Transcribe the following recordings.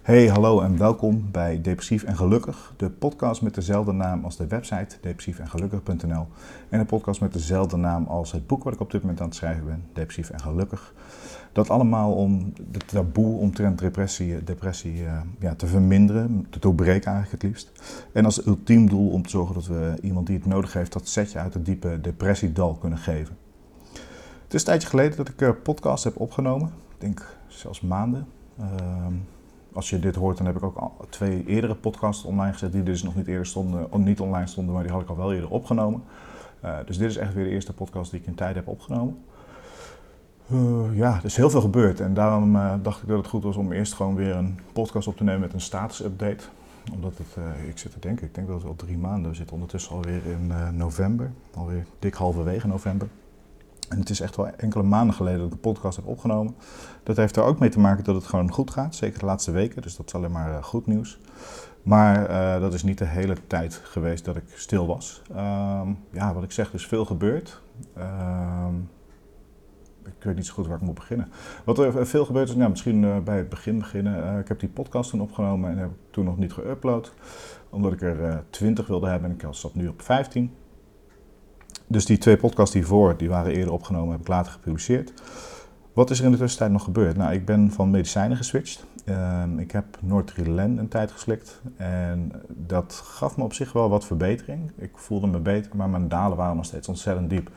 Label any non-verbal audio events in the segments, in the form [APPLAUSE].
Hey, hallo en welkom bij Depressief en Gelukkig, de podcast met dezelfde naam als de website depressiefengelukkig.nl en een podcast met dezelfde naam als het boek wat ik op dit moment aan het schrijven ben, Depressief en Gelukkig. Dat allemaal om de taboe omtrent depressie, depressie uh, ja, te verminderen, te doorbreken eigenlijk het liefst. En als ultiem doel om te zorgen dat we iemand die het nodig heeft dat setje uit het diepe depressiedal kunnen geven. Het is een tijdje geleden dat ik eh, podcast heb opgenomen, ik denk zelfs maanden. Uh, als je dit hoort, dan heb ik ook twee eerdere podcasts online gezet die dus nog niet eerder stonden, niet online stonden, maar die had ik al wel eerder opgenomen. Uh, dus dit is echt weer de eerste podcast die ik in tijd heb opgenomen. Uh, ja, er is heel veel gebeurd en daarom uh, dacht ik dat het goed was om eerst gewoon weer een podcast op te nemen met een status update. Omdat het, ik zit te denken, ik denk dat het al drie maanden, we zitten ondertussen alweer in november, alweer dik halverwege november. En het is echt wel enkele maanden geleden dat ik een podcast heb opgenomen. Dat heeft er ook mee te maken dat het gewoon goed gaat, zeker de laatste weken. Dus dat is alleen maar uh, goed nieuws. Maar uh, dat is niet de hele tijd geweest dat ik stil was. Uh, ja, wat ik zeg, er is veel gebeurd. Ehm, ik weet niet zo goed waar ik moet beginnen. Wat er veel gebeurd is, nou, misschien bij het begin beginnen. ik heb die podcast toen opgenomen en heb toen nog niet geüpload. Omdat ik er 20 wilde hebben en ik zat nu op 15. Dus die twee podcasts hiervoor, die waren eerder opgenomen, heb ik later gepubliceerd. Wat is er in de tussentijd nog gebeurd? Nou, ik ben van medicijnen geswitcht. Uh, ik heb Noordrilen een tijd geslikt. En dat gaf me op zich wel wat verbetering. Ik voelde me beter, maar mijn dalen waren nog steeds ontzettend diep.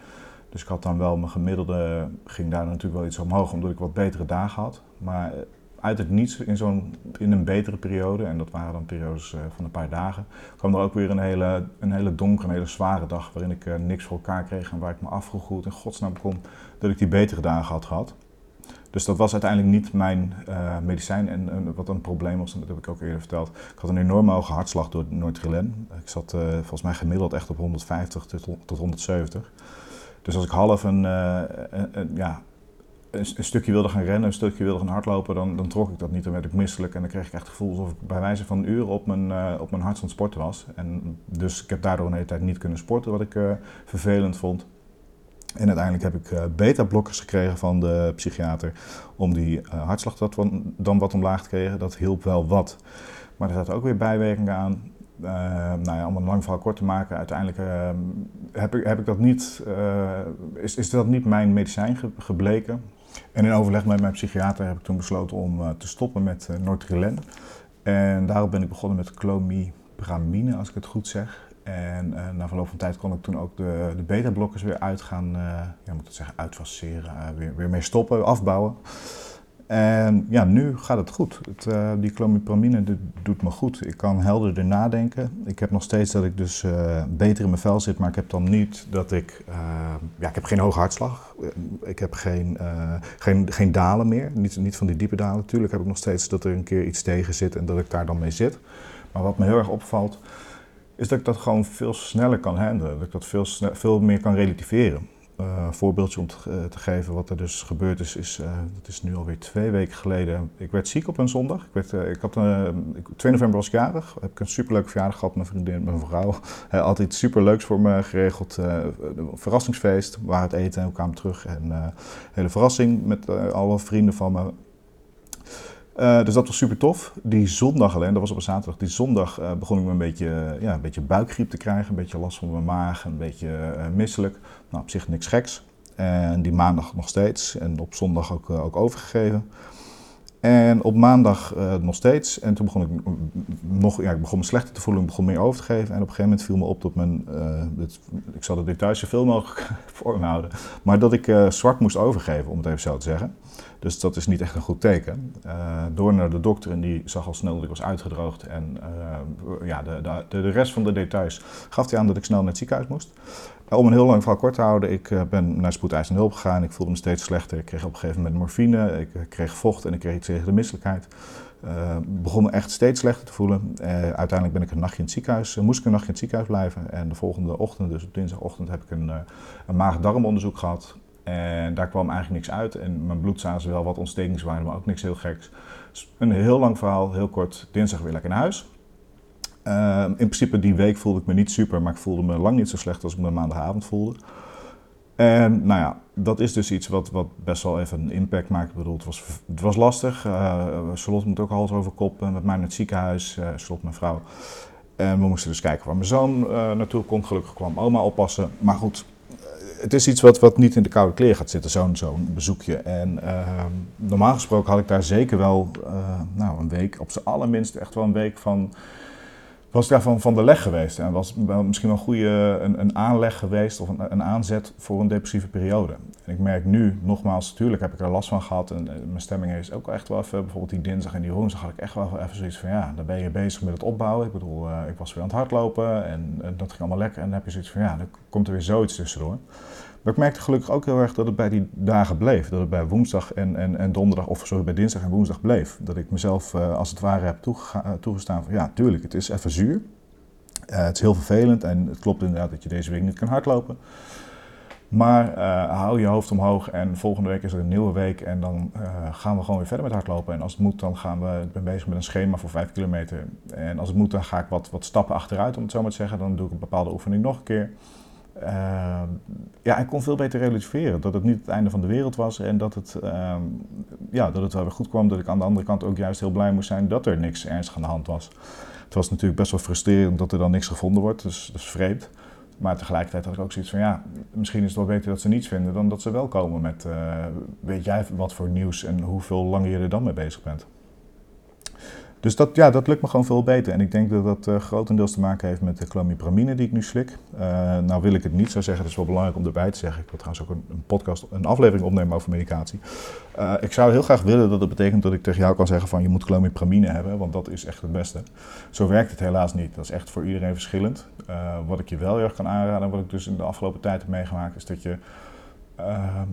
Dus ik had dan wel mijn gemiddelde, ging daar natuurlijk wel iets omhoog, omdat ik wat betere dagen had. Maar uit het niets in, zo'n, in een betere periode, en dat waren dan periodes uh, van een paar dagen, kwam er ook weer een hele, een hele donkere, een hele zware dag waarin ik uh, niks voor elkaar kreeg en waar ik me afvroeg hoe het in godsnaam kon dat ik die betere dagen had gehad. Dus dat was uiteindelijk niet mijn uh, medicijn en, wat een probleem was, en dat heb ik ook eerder verteld. Ik had een enorme hoge hartslag door Noordrilen. Ik zat volgens mij gemiddeld echt op 150 tot, tot 170. Dus als ik half een, een, een ja, een, een, stukje wilde gaan rennen, een stukje wilde gaan hardlopen, dan, dan trok ik dat niet. Dan werd ik misselijk en dan kreeg ik echt het gevoel alsof ik bij wijze van uren op mijn, uh, op mijn hart het sporten was. En dus ik heb daardoor een hele tijd niet kunnen sporten, wat ik uh, vervelend vond. En uiteindelijk heb ik uh, beta-blokkers gekregen van de psychiater om die hartslag dan wat omlaag te krijgen. Dat hielp wel wat. Maar er zaten ook weer bijwerkingen aan. Uh, nou ja, om een lang verhaal kort te maken, uiteindelijk uh, heb, ik, heb ik dat niet, is, is dat niet mijn medicijn ge gebleken. En in overleg met mijn psychiater heb ik toen besloten om uh, te stoppen met uh, Nortrilen. En daarop ben ik begonnen met clomipramine, als ik het goed zeg. En uh, na verloop van tijd kon ik toen ook de, de beta-blokkers weer uit gaan, ja, moet ik zeggen, uitfaseren, weer, weer mee stoppen, afbouwen. En ja, nu gaat het goed. Het, uh, die clomipramine doet me goed. Ik kan helderder nadenken. Ik heb nog steeds dat ik dus uh, beter in mijn vel zit, maar ik heb dan niet dat ik... Uh, ja, ik heb geen hoge hartslag. Ik heb geen, geen, geen dalen meer. Niet, niet van die diepe dalen. Natuurlijk heb ik nog steeds dat er een keer iets tegen zit en dat ik daar dan mee zit. Maar wat me heel erg opvalt, is dat ik dat gewoon veel sneller kan handelen. Dat ik dat veel, veel meer kan relativeren. Een voorbeeldje om te, uh, te, geven wat er dus gebeurd is, is uh, dat is nu alweer twee weken geleden. Ik werd ziek op een zondag. Ik werd, ik had een, 2 november was ik jarig. Heb ik een superleuke verjaardag gehad met mijn vriendin, mijn vrouw. [LAUGHS] altijd iets superleuks voor me geregeld. een verrassingsfeest, waar het eten en we kwamen terug. En hele verrassing met alle vrienden van me. Uh, dus dat was super tof. Die zondag alleen, dat was op een zaterdag, die zondag uh, begon ik me een beetje, ja, een beetje buikgriep te krijgen. Een beetje last van mijn maag, een beetje uh, misselijk. Nou, op zich niks geks. En die maandag nog steeds. En op zondag ook, ook overgegeven. En op maandag nog steeds. En toen begon ik nog, ja, ik begon me slechter te voelen, ik begon meer over te geven. En op een gegeven moment viel me op dat mijn, het, ik zal de details zoveel mogelijk [LAUGHS] voor me houden, maar dat ik zwart moest overgeven, om het even zo te zeggen. Dus dat is niet echt een goed teken. Uh, door naar de dokter en die zag al snel dat ik was uitgedroogd. En uh, ja, de, de, de, rest van de details gaf hij aan dat ik snel naar het ziekenhuis moest. Uh, om een heel lang verhaal kort te houden, ik ben naar spoedeisende hulp gegaan. Ik voelde me steeds slechter. Ik kreeg op een gegeven moment morfine, ik kreeg vocht en ik kreeg iets tegen de misselijkheid. begon me echt steeds slechter te voelen. uiteindelijk ben ik een nachtje in het ziekenhuis, moest ik een nachtje in het ziekenhuis blijven. En de volgende ochtend, dus op dinsdagochtend, heb ik een, een maag-darmonderzoek gehad. En daar kwam eigenlijk niks uit. En mijn bloed zagen wel wat ontstekingswaarden, maar ook niks heel geks. Dus een heel lang verhaal, heel kort. Dinsdag weer lekker naar huis. Uh, in principe die week voelde ik me niet super, maar ik voelde me lang niet zo slecht als ik me maandagavond voelde. En nou ja, dat is dus iets wat, wat best wel even een impact maakt. Ik bedoel, het was, het was lastig. Uh, Charlotte moet ook hals over kop met mij naar het ziekenhuis. Uh, Charlotte, mijn vrouw. En we moesten dus kijken waar mijn zoon naartoe kon. Gelukkig kwam oma oppassen. Maar goed, het is iets wat, wat niet in de koude kleer gaat zitten, zo'n zo'n bezoekje. En normaal gesproken had ik daar zeker wel nou, een week, op zijn allerminst echt wel een week van was daarvan van de leg geweest. En was misschien wel een goede een, een aanleg geweest of een, een, aanzet voor een depressieve periode. En ik merk nu, nogmaals, natuurlijk heb ik er last van gehad. En mijn stemming is ook echt wel even, bijvoorbeeld die dinsdag en die woensdag had ik echt wel even zoiets van, ja, dan ben je bezig met het opbouwen. Ik bedoel, uh, ik was weer aan het hardlopen en, dat ging allemaal lekker. En dan heb je zoiets van, ja, dan komt er weer zoiets tussendoor. Maar ik merkte gelukkig ook heel erg dat het bij die dagen bleef. Dat het bij woensdag en, en, en donderdag, of sorry, bij dinsdag en woensdag bleef. Dat ik mezelf uh, als het ware heb toegestaan van ja, tuurlijk, het is even zuur. Uh, het is heel vervelend en het klopt inderdaad dat je deze week niet kan hardlopen. Maar hou je hoofd omhoog en volgende week is er een nieuwe week en dan gaan we gewoon weer verder met hardlopen. En als het moet, dan gaan we, ik ben bezig met een schema voor 5 kilometer. En als het moet, dan ga ik wat, wat stappen achteruit, om het zo maar te zeggen. Dan doe ik een bepaalde oefening nog een keer. Ja, ik kon veel beter relativeren. Dat het niet het einde van de wereld was en dat het, uh, ja, dat het wel weer goed kwam. Dat ik aan de andere kant ook juist heel blij moest zijn dat er niks ernstig aan de hand was. Het was natuurlijk best wel frustrerend dat er dan niks gevonden wordt, dus dat is vreemd. Maar tegelijkertijd had ik ook zoiets van, ja, misschien is het wel beter dat ze niets vinden dan dat ze wel komen met, uh, weet jij wat voor nieuws en hoeveel langer je er dan mee bezig bent. Dus dat, ja, dat lukt me gewoon veel beter. En ik denk dat dat uh, grotendeels te maken heeft met de clomipramine die ik nu slik. Uh, nou wil ik het niet zo zeggen, het is wel belangrijk om erbij te zeggen. Ik wil trouwens ook een, een podcast, een aflevering opnemen over medicatie. Uh, ik zou heel graag willen dat het betekent dat ik tegen jou kan zeggen van je moet clomipramine hebben, want dat is echt het beste. Zo werkt het helaas niet. Dat is echt voor iedereen verschillend. wat ik je wel heel erg kan aanraden, wat ik dus in de afgelopen tijd heb meegemaakt, is dat je,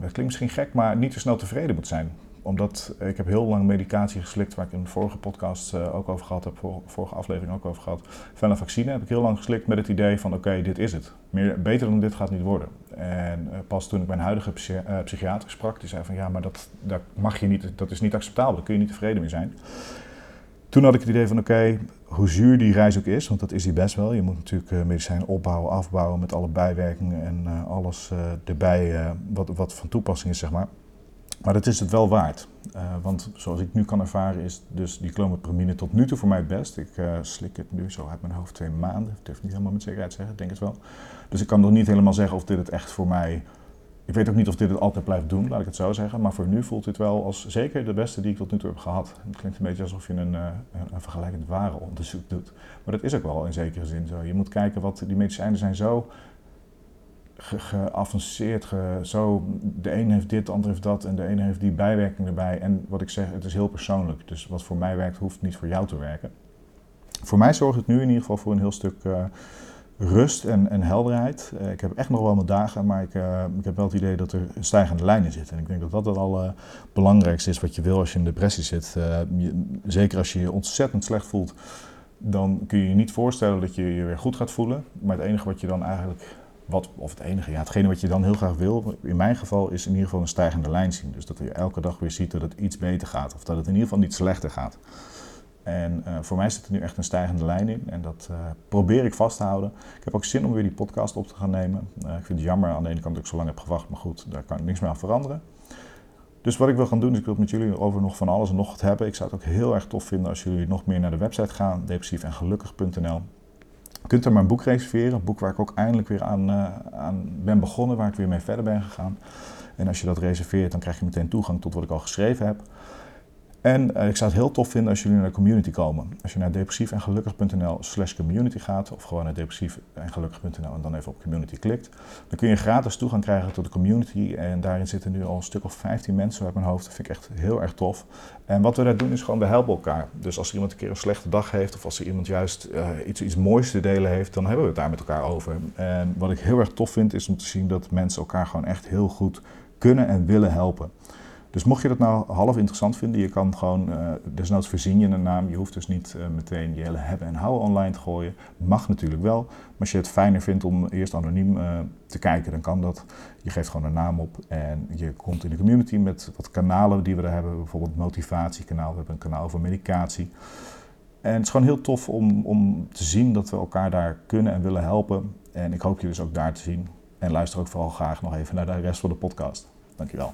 het klinkt misschien gek, maar niet te snel tevreden moet zijn omdat ik heb heel lang medicatie geslikt, waar ik in de vorige podcast uh, ook over gehad heb, vorige aflevering ook over gehad. vaccine heb ik heel lang geslikt met het idee van oké, dit is het. Meer, beter dan dit gaat niet worden. En uh, pas toen ik mijn huidige psy uh, psychiater sprak, die zei van ja, maar dat, dat mag je niet, dat is niet acceptabel, daar kun je niet tevreden mee zijn. Toen had ik het idee van oké, hoe zuur die reis ook is, want dat is die best wel. Je moet natuurlijk medicijnen opbouwen, afbouwen met alle bijwerkingen en alles erbij wat, wat van toepassing is, zeg maar. Maar dat is het wel waard. Uh, want zoals ik nu kan ervaren is dus die clomipramine tot nu toe voor mij het best. Ik uh, slik het nu zo uit mijn hoofd twee maanden. Ik durf niet helemaal met zekerheid zeggen, ik denk het wel. Dus ik kan nog niet helemaal zeggen of dit het echt voor mij... Ik weet ook niet of dit het altijd blijft doen, laat ik het zo zeggen. Maar voor nu voelt dit wel als zeker de beste die ik tot nu toe heb gehad. Het klinkt een beetje alsof je een, uh, een vergelijkend warenonderzoek doet. Maar dat is ook wel in zekere zin zo. Je moet kijken wat... Die medicijnen zijn zo geavanceerd. Ge, zo, de een heeft dit, de ander heeft dat en de ene heeft die bijwerking erbij. En wat ik zeg, het is heel persoonlijk. Dus wat voor mij werkt, hoeft niet voor jou te werken. Voor mij zorgt het nu in ieder geval voor een heel stuk uh, rust en, en helderheid. Uh, ik heb echt nog wel mijn dagen, maar ik, uh, ik heb wel het idee dat er een stijgende lijn in zit. En ik denk dat dat het al belangrijkste is wat je wil als je in depressie zit. Zeker als je je ontzettend slecht voelt, dan kun je je niet voorstellen dat je je weer goed gaat voelen. Maar het enige wat je dan eigenlijk wat, of het enige, ja, hetgene wat je dan heel graag wil, in mijn geval, is in ieder geval een stijgende lijn zien. Dus dat je elke dag weer ziet dat het iets beter gaat, of dat het in ieder geval niet slechter gaat. En uh, voor mij zit er nu echt een stijgende lijn in en dat uh, probeer ik vast te houden. Ik heb ook zin om weer die podcast op te gaan nemen. Uh, ik vind het jammer aan de ene kant dat ik zo lang heb gewacht, maar goed, daar kan ik niks meer aan veranderen. Dus wat ik wil gaan doen, is ik wil het met jullie over nog van alles en nog wat hebben. Ik zou het ook heel erg tof vinden als jullie nog meer naar de website gaan, depressiefengelukkig.nl. Je kunt er mijn boek reserveren, een boek waar ik ook eindelijk weer aan, uh, aan ben begonnen, waar ik weer mee verder ben gegaan. En als je dat reserveert, dan krijg je meteen toegang tot wat ik al geschreven heb. En uh, ik zou het heel tof vinden als jullie naar de community komen. Als je naar depressiefengelukkig.nl slash community gaat, of gewoon naar depressiefengelukkig.nl en dan even op community klikt, dan kun je gratis toegang krijgen tot de community. En daarin zitten nu al een stuk of 15 mensen uit mijn hoofd. Dat vind ik echt heel erg tof. En wat we daar doen is gewoon, we helpen elkaar. Dus als er iemand een keer een slechte dag heeft, of als er iemand juist uh, iets, iets moois te delen heeft, dan hebben we het daar met elkaar over. En wat ik heel erg tof vind, is om te zien dat mensen elkaar gewoon echt heel goed kunnen en willen helpen. Dus mocht je dat nou half interessant vinden, je kan gewoon, uh, desnoods voorzien je een naam. Je hoeft dus niet uh, meteen je hele hebben en houden online te gooien. Mag natuurlijk wel. Maar als je het fijner vindt om eerst anoniem uh, te kijken, dan kan dat. Je geeft gewoon een naam op en je komt in de community met wat kanalen die we er hebben. Bijvoorbeeld motivatiekanaal, we hebben een kanaal voor medicatie. En het is gewoon heel tof om, om te zien dat we elkaar daar kunnen en willen helpen. En ik hoop je dus ook daar te zien. En luister ook vooral graag nog even naar de rest van de podcast. Dankjewel.